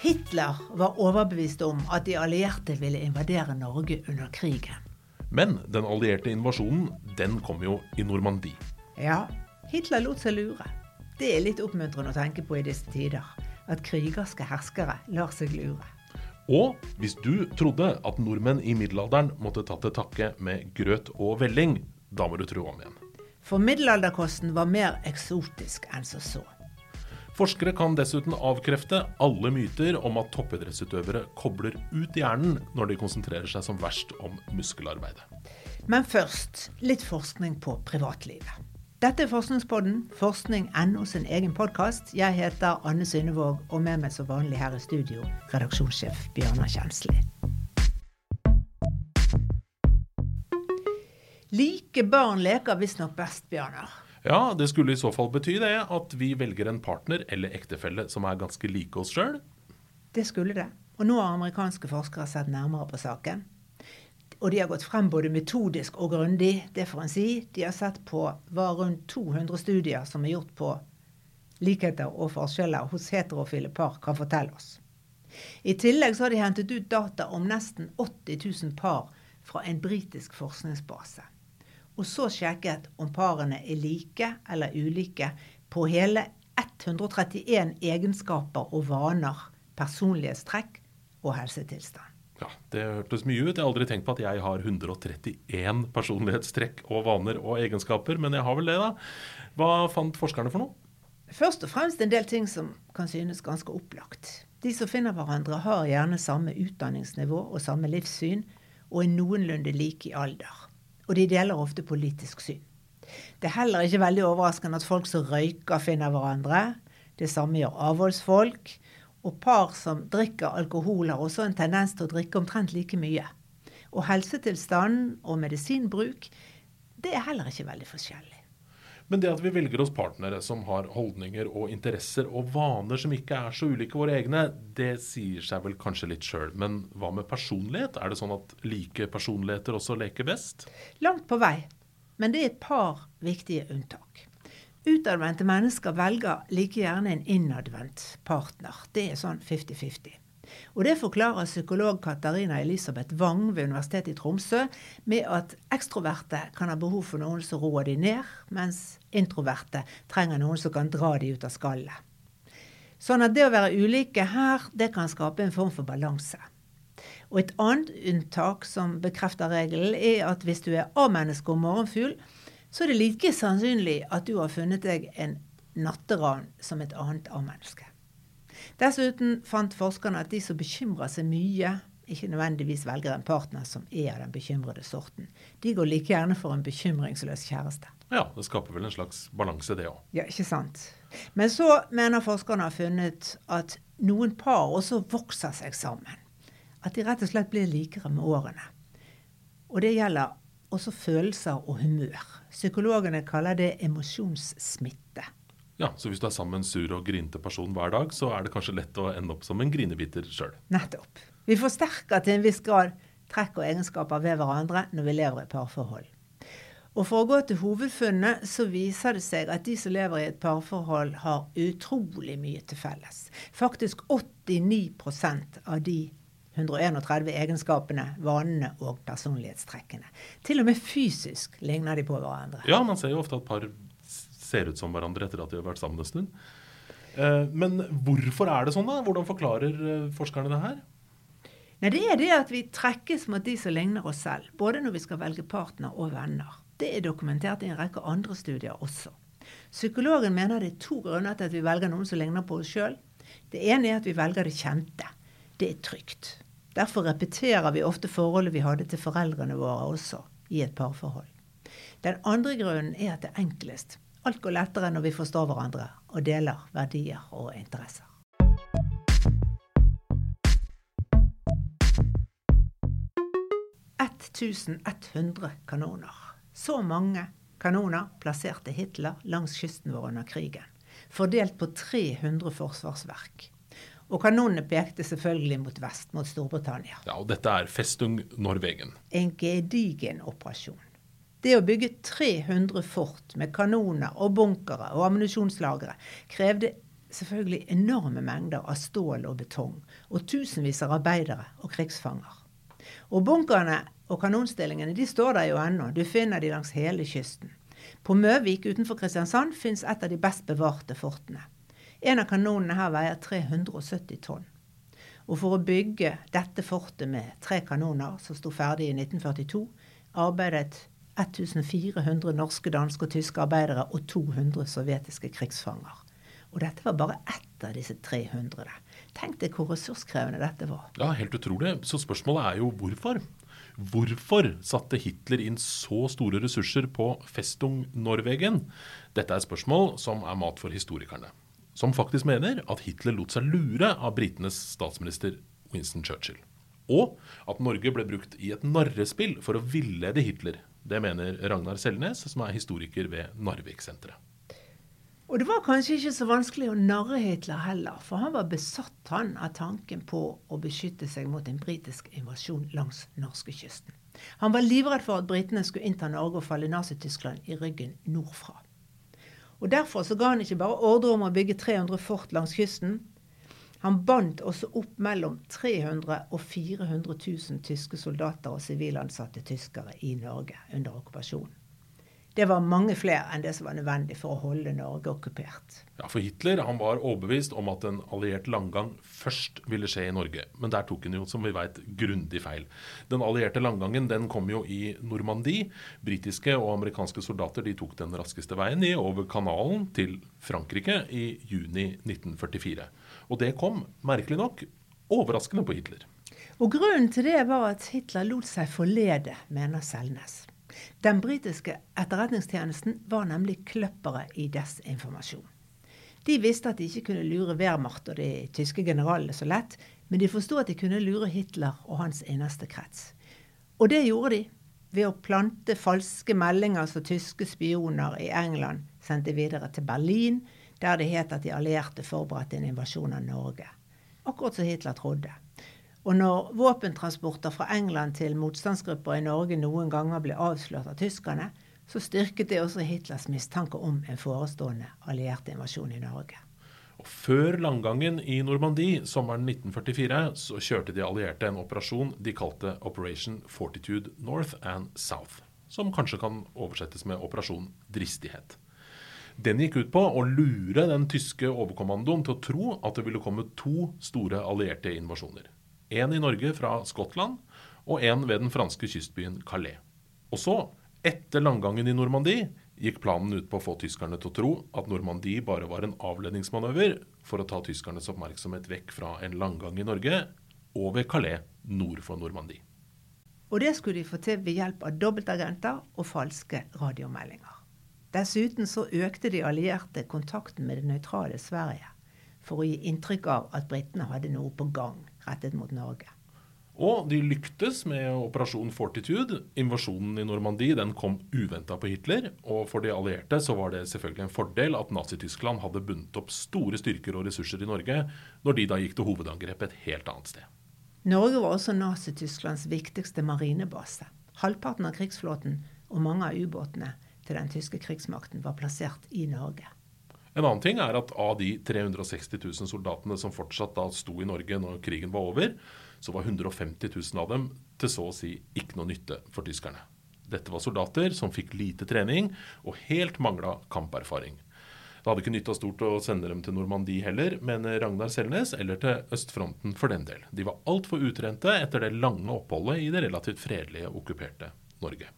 Hitler var overbevist om at de allierte ville invadere Norge under krigen. Men den allierte invasjonen, den kom jo i Normandie. Ja, Hitler lot seg lure. Det er litt oppmuntrende å tenke på i disse tider. At krigerske herskere lar seg lure. Og hvis du trodde at nordmenn i middelalderen måtte ta til takke med grøt og velling, da må du tro om igjen. For middelalderkosten var mer eksotisk enn som så. Forskere kan dessuten avkrefte alle myter om at toppidrettsutøvere kobler ut hjernen når de konsentrerer seg som verst om muskelarbeidet. Men først litt forskning på privatlivet. Dette er Forskningspodden, forskning.no sin egen podkast. Jeg heter Anne Synnevåg, og med meg som vanlig her i studio, redaksjonssjef Bjørnar Kjensli. Like barn leker visstnok best, Bjørnar. Ja, det skulle i så fall bety det at vi velger en partner eller ektefelle som er ganske like oss sjøl. Det skulle det. Og nå har amerikanske forskere sett nærmere på saken. Og de har gått frem både metodisk og grundig, det får en si. De har sett på hva rundt 200 studier som er gjort på likheter og forskjeller hos heterofile par, kan fortelle oss. I tillegg så har de hentet ut data om nesten 80 000 par fra en britisk forskningsbase. Og så sjekket om parene er like eller ulike på hele 131 egenskaper og vaner, personlighetstrekk og helsetilstand. Ja, Det hørtes mye ut. Jeg har aldri tenkt på at jeg har 131 personlighetstrekk og vaner og egenskaper, men jeg har vel det, da. Hva fant forskerne for noe? Først og fremst en del ting som kan synes ganske opplagt. De som finner hverandre, har gjerne samme utdanningsnivå og samme livssyn, og er noenlunde like i alder. Og de deler ofte politisk syn. Det er heller ikke veldig overraskende at folk som røyker, finner hverandre. Det samme gjør avholdsfolk. Og par som drikker alkohol, har også en tendens til å drikke omtrent like mye. Og helsetilstand og medisinbruk, det er heller ikke veldig forskjellig. Men det at vi velger oss partnere som har holdninger og interesser og vaner som ikke er så ulike våre egne, det sier seg vel kanskje litt sjøl. Men hva med personlighet? Er det sånn at like personligheter også leker best? Langt på vei. Men det er et par viktige unntak. Utadvendte mennesker velger like gjerne en innadvendt partner. Det er sånn 50-50. Og Det forklarer psykolog Katarina Elisabeth Wang ved Universitetet i Tromsø med at ekstroverte kan ha behov for noen som roer de ned, mens introverte trenger noen som kan dra de ut av skallet. Sånn at det å være ulike her, det kan skape en form for balanse. Og Et annet unntak som bekrefter regelen, er at hvis du er A-menneske og morgenfugl, så er det like sannsynlig at du har funnet deg en natteravn som et annet A-menneske. Dessuten fant forskerne at de som bekymrer seg mye, ikke nødvendigvis velger en partner som er av den bekymrede sorten. De går like gjerne for en bekymringsløs kjæreste. Ja, det skaper vel en slags balanse, det òg. Ja, ikke sant. Men så mener forskerne har funnet at noen par også vokser seg sammen. At de rett og slett blir likere med årene. Og det gjelder også følelser og humør. Psykologene kaller det emosjonssmitte. Ja, Så hvis du er sammen med en sur og grinete person hver dag, så er det kanskje lett å ende opp som en grinebiter sjøl. Nettopp. Vi forsterker til en viss grad trekk og egenskaper ved hverandre når vi lever i parforhold. Og For å gå til hovedfunnet så viser det seg at de som lever i et parforhold, har utrolig mye til felles. Faktisk 89% av de 131 egenskapene, vanene og personlighetstrekkene. Til og med fysisk ligner de på hverandre. Ja, man ser jo ofte at par ser ut som hverandre etter at de har vært sammen en stund. Eh, men hvorfor er det sånn, da? Hvordan forklarer eh, forskerne det her? Nei, Det er det at vi trekkes mot de som ligner oss selv, både når vi skal velge partner og venner. Det er dokumentert i en rekke andre studier også. Psykologen mener det er to grunner til at vi velger noen som ligner på oss sjøl. Det ene er at vi velger det kjente. Det er trygt. Derfor repeterer vi ofte forholdet vi hadde til foreldrene våre også, i et parforhold. Den andre grunnen er at det er enklest. Alt går lettere når vi forstår hverandre og deler verdier og interesser. «1100 kanoner. Så mange kanoner plasserte Hitler langs kysten vår under krigen. Fordelt på 300 forsvarsverk. Og kanonene pekte selvfølgelig mot vest, mot Storbritannia. Ja, og Dette er Festung Norwegen. En gedigen operasjon. Det å bygge 300 fort med kanoner og bunkere og ammunisjonslagre krevde selvfølgelig enorme mengder av stål og betong, og tusenvis av arbeidere og krigsfanger. Og bunkerne og kanonstillingene de står der jo ennå, du finner de langs hele kysten. På Møvik utenfor Kristiansand fins et av de best bevarte fortene. En av kanonene her veier 370 tonn. Og for å bygge dette fortet med tre kanoner, som sto ferdig i 1942, arbeidet 1400 norske, danske og tyske arbeidere og 200 sovjetiske krigsfanger. Og dette var bare ett av disse 300. Tenk deg hvor ressurskrevende dette var. Ja, helt utrolig. Så spørsmålet er jo hvorfor? Hvorfor satte Hitler inn så store ressurser på Festung Norwegen? Dette er et spørsmål som er mat for historikerne. Som faktisk mener at Hitler lot seg lure av britenes statsminister Winston Churchill. Og at Norge ble brukt i et narrespill for å villede Hitler. Det mener Ragnar Selnes, som er historiker ved Narvik-senteret. Og det var kanskje ikke så vanskelig å narre Hitler heller, for han var besatt han av tanken på å beskytte seg mot en britisk invasjon langs norskekysten. Han var livredd for at britene skulle innta Norge og falle Nazi-Tyskland i ryggen nordfra. Og Derfor så ga han ikke bare ordre om å bygge 300 fort langs kysten. Han bandt også opp mellom 300 og 400 000 tyske soldater og sivilansatte tyskere i Norge under okkupasjonen. Det var mange flere enn det som var nødvendig for å holde Norge okkupert. Ja, For Hitler han var overbevist om at en alliert langgang først ville skje i Norge. Men der tok han jo, som vi vet, grundig feil. Den allierte langgangen den kom jo i Normandie. Britiske og amerikanske soldater de tok den raskeste veien i over kanalen til Frankrike i juni 1944. Og det kom, merkelig nok, overraskende på Hitler. Og Grunnen til det var at Hitler lot seg forlede, mener Selnes. Den britiske etterretningstjenesten var nemlig kløppere i desinformasjon. De visste at de ikke kunne lure Wehrmacht og de tyske generalene så lett, men de forsto at de kunne lure Hitler og hans innerste krets. Og det gjorde de ved å plante falske meldinger som tyske spioner i England sendte videre til Berlin, der det het at de allierte forberedte en invasjon av Norge. Akkurat som Hitler trodde. Og når våpentransporter fra England til motstandsgrupper i Norge noen ganger ble avslørt av tyskerne, så styrket det også Hitlers mistanke om en forestående alliert invasjon i Norge. Og før landgangen i Normandie sommeren 1944 så kjørte de allierte en operasjon de kalte Operation Fortitude North and South. Som kanskje kan oversettes med Operasjon Dristighet. Den gikk ut på å lure den tyske overkommandoen til å tro at det ville komme to store allierte invasjoner. En i Norge fra Skottland og en ved den franske kystbyen Calais. Og så, etter landgangen i Normandie, gikk planen ut på å få tyskerne til å tro at Normandie bare var en avledningsmanøver for å ta tyskernes oppmerksomhet vekk fra en landgang i Norge og ved Calais nord for Normandie. Og det skulle de få til ved hjelp av dobbeltagenter og falske radiomeldinger. Dessuten så økte de allierte kontakten med det nøytrale Sverige for å gi inntrykk av at britene hadde noe på gang rettet mot Norge. Og de lyktes med operasjon Fortitude. Invasjonen i Normandie den kom uventa på Hitler. Og for de allierte så var det selvfølgelig en fordel at Nazi-Tyskland hadde bundet opp store styrker og ressurser i Norge, når de da gikk til hovedangrep et helt annet sted. Norge var også Nazi-Tysklands viktigste marinebase. Halvparten av krigsflåten og mange av ubåtene til den tyske krigsmakten var plassert i Norge. En annen ting er at av de 360 000 soldatene som fortsatt da sto i Norge når krigen var over, så var 150 000 av dem til så å si ikke noe nytte for tyskerne. Dette var soldater som fikk lite trening og helt mangla kamperfaring. Det hadde ikke nytta stort å sende dem til Normandie heller, men Ragnar Selnes, eller til østfronten for den del. De var altfor utrente etter det lange oppholdet i det relativt fredelige, okkuperte Norge.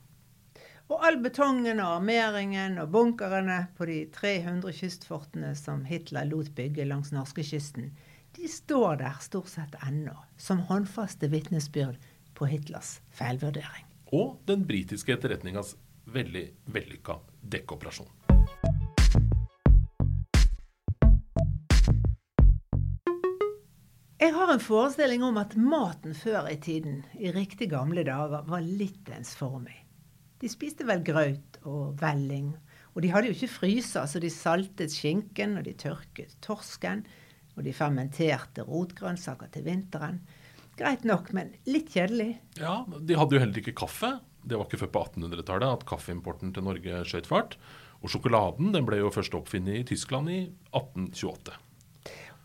Og all betongen og armeringen og bunkerne på de 300 kystfortene som Hitler lot bygge langs norskekysten, de står der stort sett ennå, som håndfaste vitnesbyrd på Hitlers feilvurdering. Og den britiske etterretningas veldig vellykka dekkoperasjon. Jeg har en forestilling om at maten før i tiden, i riktig gamle dager, var litt ensformig. De spiste vel graut og velling. Og de hadde jo ikke fryser, så de saltet skinken, og de tørket torsken. Og de fermenterte rotgrønnsaker til vinteren. Greit nok, men litt kjedelig. Ja, De hadde jo heller ikke kaffe. Det var ikke før på 1800-tallet at kaffeimporten til Norge skjøt fart. Og sjokoladen den ble jo først oppfunnet i Tyskland i 1828.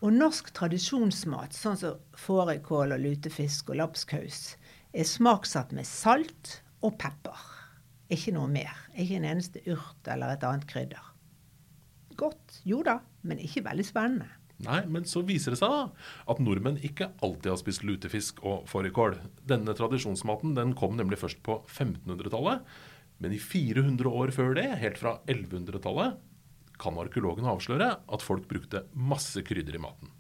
Og norsk tradisjonsmat, sånn som fårikål og lutefisk og lapskaus, er smaksatt med salt og pepper. Ikke noe mer. Ikke en eneste urt eller et annet krydder. Godt, jo da, men ikke veldig spennende. Nei, men så viser det seg da at nordmenn ikke alltid har spist lutefisk og fårikål. Denne tradisjonsmaten den kom nemlig først på 1500-tallet. Men i 400 år før det, helt fra 1100-tallet, kan arkeologene avsløre at folk brukte masse krydder i maten.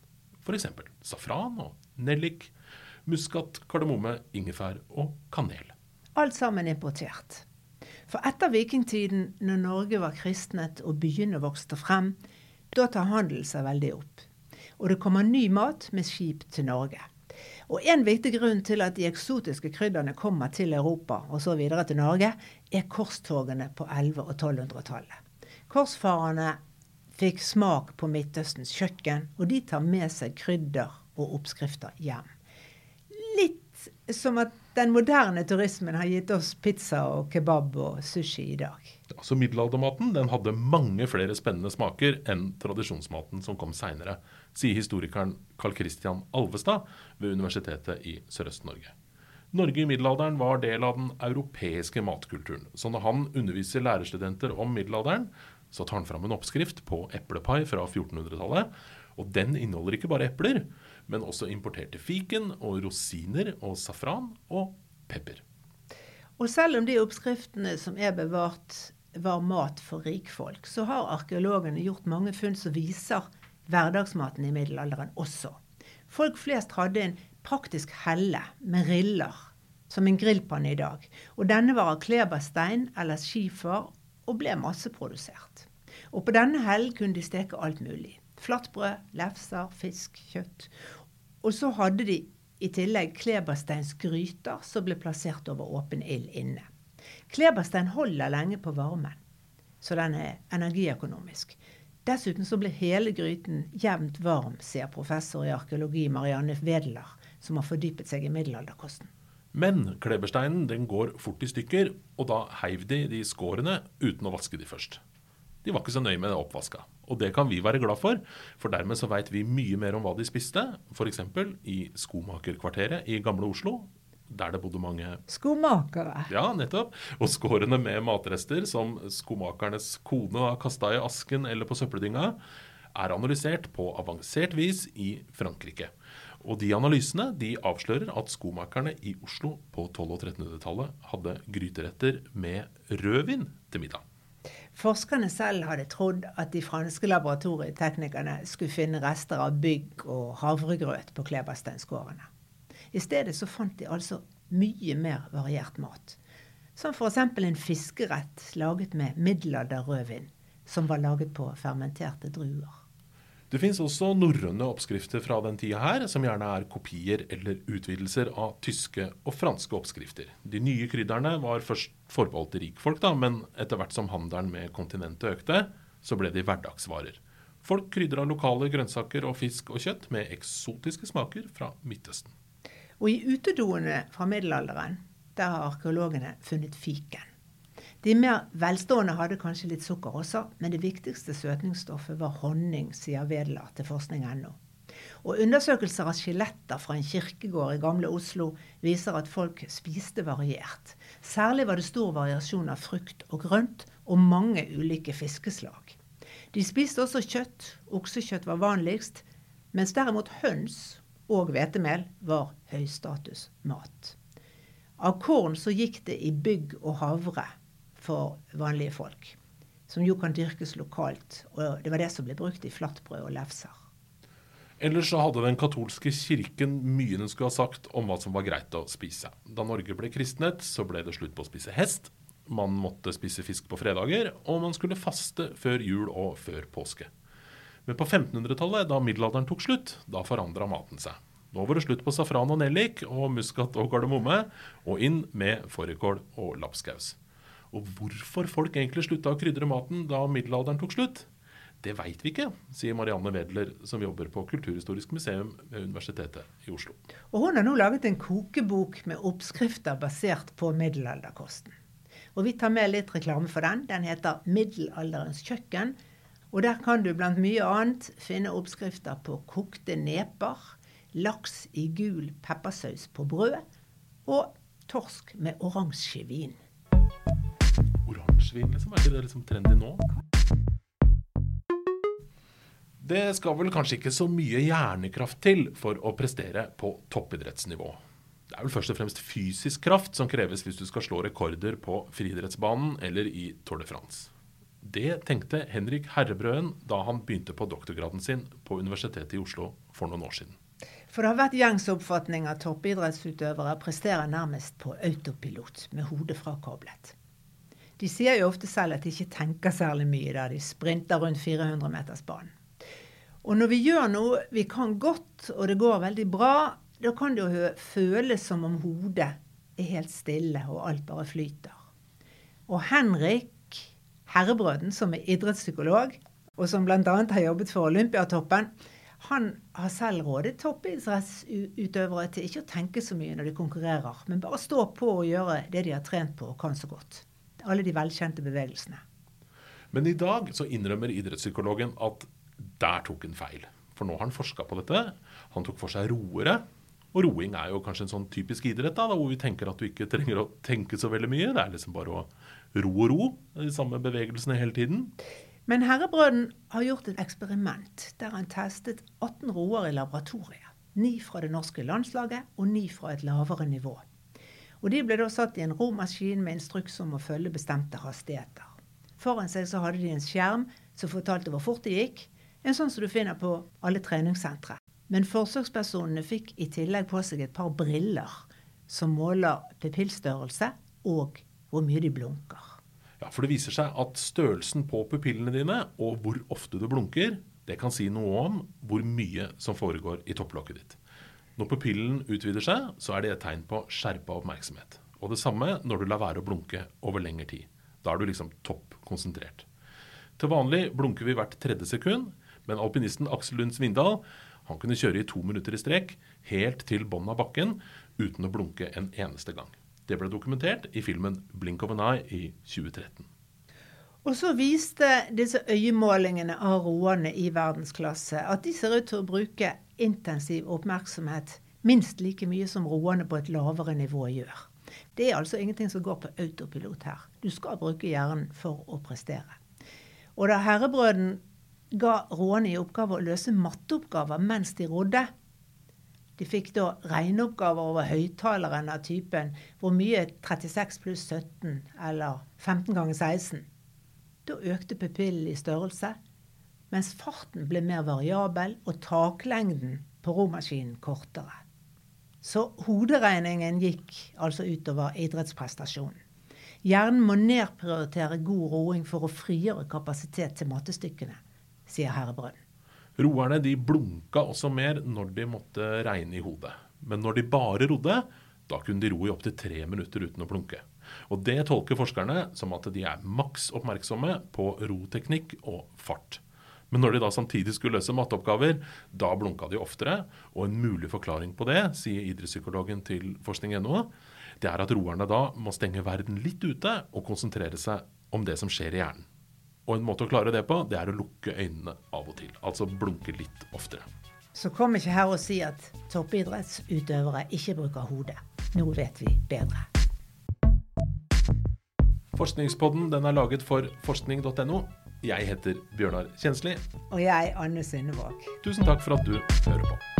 F.eks. safran og nellik, muskat, kardemomme, ingefær og kanel. Alt sammen importert. For etter vikingtiden, når Norge var kristnet og byene vokste frem, da tar handel seg veldig opp. Og det kommer ny mat med skip til Norge. Og En viktig grunn til at de eksotiske krydderne kommer til Europa og så videre til Norge, er korstogene på 1100- og 1200-tallet. Korsfarerne fikk smak på Midtøstens kjøkken, og de tar med seg krydder og oppskrifter hjem. Som at den moderne turismen har gitt oss pizza og kebab og sushi i dag. Så middelaldermaten den hadde mange flere spennende smaker enn tradisjonsmaten som kom seinere, sier historikeren Carl Christian Alvestad ved Universitetet i Sørøst-Norge. Norge i middelalderen var del av den europeiske matkulturen. Så når han underviser lærerstudenter om middelalderen, så tar han fram en oppskrift på eplepai fra 1400-tallet. Og den inneholder ikke bare epler, men også importerte fiken og rosiner og safran og pepper. Og selv om de oppskriftene som er bevart, var mat for rikfolk, så har arkeologene gjort mange funn som viser hverdagsmaten i middelalderen også. Folk flest hadde en praktisk helle med riller, som en grillpanne i dag. Og denne var av kleberstein eller skifer og ble masseprodusert. Og på denne hellen kunne de steke alt mulig. Flatbrød, lefser, fisk, kjøtt. Og så hadde de i tillegg klebersteinsgryter som ble plassert over åpen ild inne. Kleberstein holder lenge på varmen, så den er energiøkonomisk. Dessuten så ble hele gryten jevnt varm, sier professor i arkeologi Marianne Wedeler, som har fordypet seg i middelalderkosten. Men klebersteinen den går fort i stykker, og da heiv de de skårene uten å vaske de først. De var ikke så nøye med det oppvaska. Og det kan vi være glad for, for dermed så veit vi mye mer om hva de spiste. F.eks. i skomakerkvarteret i Gamle Oslo, der det bodde mange Skomakere. Ja, nettopp. Og skårene med matrester som skomakernes kone har kasta i asken eller på søppeldynga, er analysert på avansert vis i Frankrike. Og de analysene de avslører at skomakerne i Oslo på 1200- og 1300-tallet hadde gryteretter med rødvin til middag. Forskerne selv hadde trodd at de franske laboratorieteknikerne skulle finne rester av bygg og havregrøt på klebersteinskårene. I stedet så fant de altså mye mer variert mat. Som f.eks. en fiskerett laget med middelalderrødvin, som var laget på fermenterte druer. Det fins også norrøne oppskrifter fra den tida her, som gjerne er kopier eller utvidelser av tyske og franske oppskrifter. De nye krydderne var først forbeholdt rikfolk, da, men etter hvert som handelen med kontinentet økte, så ble de hverdagsvarer. Folk krydra lokale grønnsaker og fisk og kjøtt med eksotiske smaker fra Midtøsten. Og i utedoene fra middelalderen, der har arkeologene funnet fiken. De mer velstående hadde kanskje litt sukker også, men det viktigste søtningsstoffet var honning, sier Wedler til forskning.no. Og undersøkelser av skjeletter fra en kirkegård i gamle Oslo viser at folk spiste variert. Særlig var det stor variasjon av frukt og grønt, og mange ulike fiskeslag. De spiste også kjøtt. Oksekjøtt var vanligst, mens derimot høns og hvetemel var høystatusmat. Av korn så gikk det i bygg og havre for vanlige folk. Som jo kan dyrkes lokalt. Og det var det som ble brukt i flatbrød og lefser. Ellers så hadde den katolske kirken mye den skulle ha sagt om hva som var greit å spise. Da Norge ble kristnet, så ble det slutt på å spise hest. Man måtte spise fisk på fredager, og man skulle faste før jul og før påske. Men på 1500-tallet, da middelalderen tok slutt, da forandra maten seg. Nå var det slutt på safran og nellik og muskat og kardemomme, og inn med fårikål og lapskaus. Og hvorfor folk egentlig slutta å krydre maten da middelalderen tok slutt, det veit vi ikke, sier Marianne Wedler, som jobber på Kulturhistorisk museum ved Universitetet i Oslo. Og Hun har nå laget en kokebok med oppskrifter basert på middelalderkosten. Og Vi tar med litt reklame for den. Den heter 'Middelalderens kjøkken'. Og der kan du blant mye annet finne oppskrifter på kokte neper, laks i gul peppersaus på brød og torsk med oransje vin. Oransjevin, liksom? Er ikke det liksom trendy nå? Det skal vel kanskje ikke så mye hjernekraft til for å prestere på toppidrettsnivå. Det er vel først og fremst fysisk kraft som kreves hvis du skal slå rekorder på friidrettsbanen eller i Tour de France. Det tenkte Henrik Herrebrøen da han begynte på doktorgraden sin på Universitetet i Oslo for noen år siden. For det har vært gjengs oppfatning at toppidrettsutøvere presterer nærmest på autopilot, med hodet frakoblet. De sier jo ofte selv at de ikke tenker særlig mye der de sprinter rundt 400-metersbanen. Og når vi gjør noe vi kan godt, og det går veldig bra, da kan det jo føles som om hodet er helt stille, og alt bare flyter. Og Henrik Herrebrøden, som er idrettspsykolog, og som bl.a. har jobbet for Olympiatoppen, han har selv rådet toppidrettsutøvere til ikke å tenke så mye når de konkurrerer, men bare stå på og gjøre det de har trent på og kan så godt. Alle de velkjente bevegelsene. Men i dag så innrømmer idrettspsykologen at der tok han feil. For nå har han forska på dette. Han tok for seg roere. Og roing er jo kanskje en sånn typisk idrett da, hvor vi tenker at du ikke trenger å tenke så veldig mye. Det er liksom bare å ro og ro, de samme bevegelsene hele tiden. Men Herrebrøden har gjort et eksperiment der han testet 18 roer i laboratoriet. Ni fra det norske landslaget og ni fra et lavere nivå. Og De ble da satt i en romaskin med instruks om å følge bestemte hastigheter. Foran seg så hadde de en skjerm som fortalte hvor fort det gikk, en sånn som du finner på alle treningssentre. Men forsøkspersonene fikk i tillegg på seg et par briller som måler pupillstørrelse og hvor mye de blunker. Ja, For det viser seg at størrelsen på pupillene dine og hvor ofte du blunker, det kan si noe om hvor mye som foregår i topplokket ditt. Når pupillen utvider seg, så er det et tegn på skjerpa oppmerksomhet. Og det samme når du lar være å blunke over lengre tid. Da er du liksom topp konsentrert. Til vanlig blunker vi hvert tredje sekund, men alpinisten Aksel Lund Svindal han kunne kjøre i to minutter i strek, helt til bånn av bakken, uten å blunke en eneste gang. Det ble dokumentert i filmen 'Blink of an Eye' i 2013. Og så viste disse øyemålingene av roerne i verdensklasse at de ser ut til å bruke intensiv oppmerksomhet minst like mye som roende på et lavere nivå gjør. Det er altså ingenting som går på autopilot her. Du skal bruke hjernen for å prestere. Og da herrebrøden ga roerne i oppgave å løse matteoppgaver mens de rodde. De fikk da regneoppgaver over høyttaleren av typen hvor mye 36 pluss 17 eller 15 ganger 16. Da økte pupillen i størrelse, mens farten ble mer variabel og taklengden på romaskinen kortere. Så hoderegningen gikk altså utover idrettsprestasjonen. Hjernen må nedprioritere god roing for å frigjøre kapasitet til mattestykkene sier Herrebrønn. Roerne de blunka også mer når de måtte regne i hodet. Men når de bare rodde, da kunne de ro i opptil tre minutter uten å blunke. Og Det tolker forskerne som at de er maks oppmerksomme på roteknikk og fart. Men når de da samtidig skulle løse matteoppgaver, da blunka de oftere. Og en mulig forklaring på det, sier idrettspsykologen til forskning.no, det er at roerne da må stenge verden litt ute og konsentrere seg om det som skjer i hjernen. Og en måte å klare det på, det er å lukke øynene av og til. Altså blunke litt oftere. Så kom ikke her og si at toppidrettsutøvere ikke bruker hodet. Nå vet vi bedre. Forskningspodden den er laget for forskning.no. Jeg heter Bjørnar Kjensli. Og jeg Anne Synnevåg. Tusen takk for at du hører på.